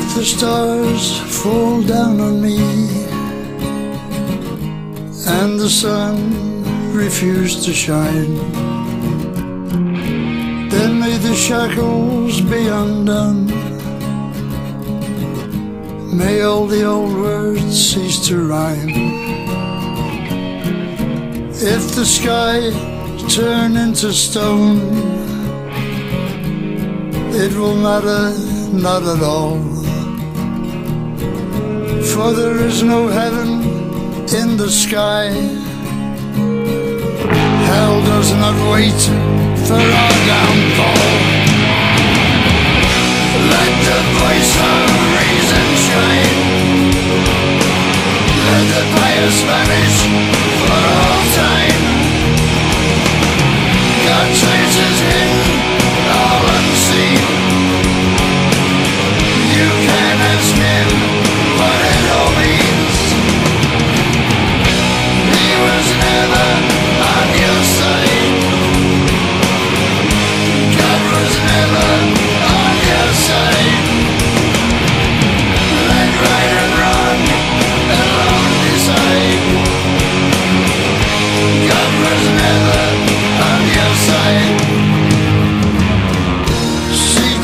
If the stars fall down on me and the sun refuse to shine, then may the shackles be undone. May all the old words cease to rhyme. If the sky turn into stone, it will matter not at all. For there is no heaven in the sky. Hell does not wait for our downfall.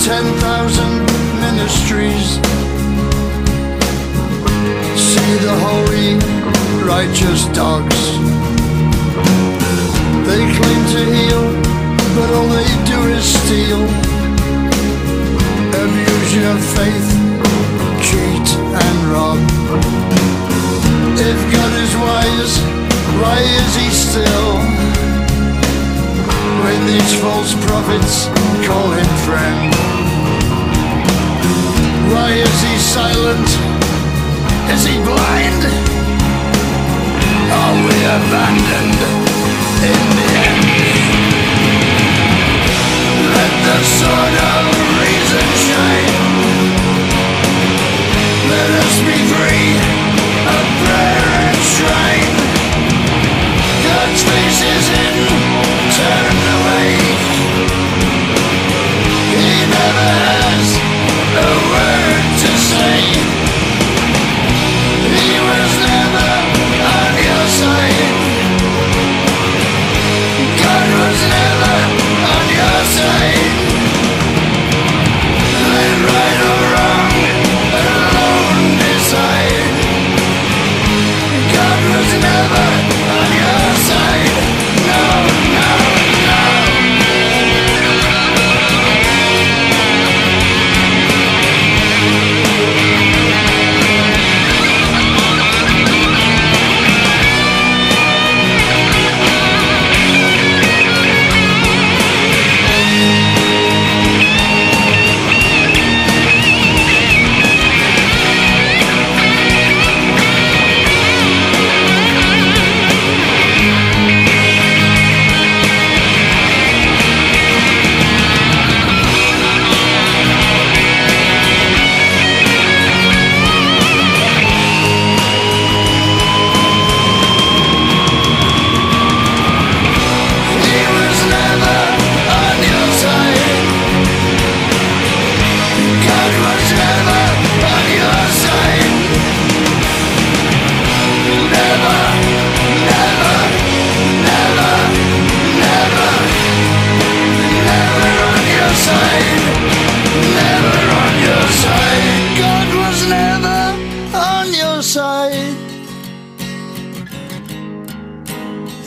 10,000 ministries. See the holy, righteous dogs. They claim to heal, but all they do is steal. Abuse your faith, cheat and rob. If God is wise, why is he still? False prophets call him friend. Why is he silent? Is he blind? Are we abandoned in the end? Let the sword of reason shine. Let us be free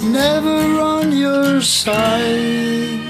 never on your side.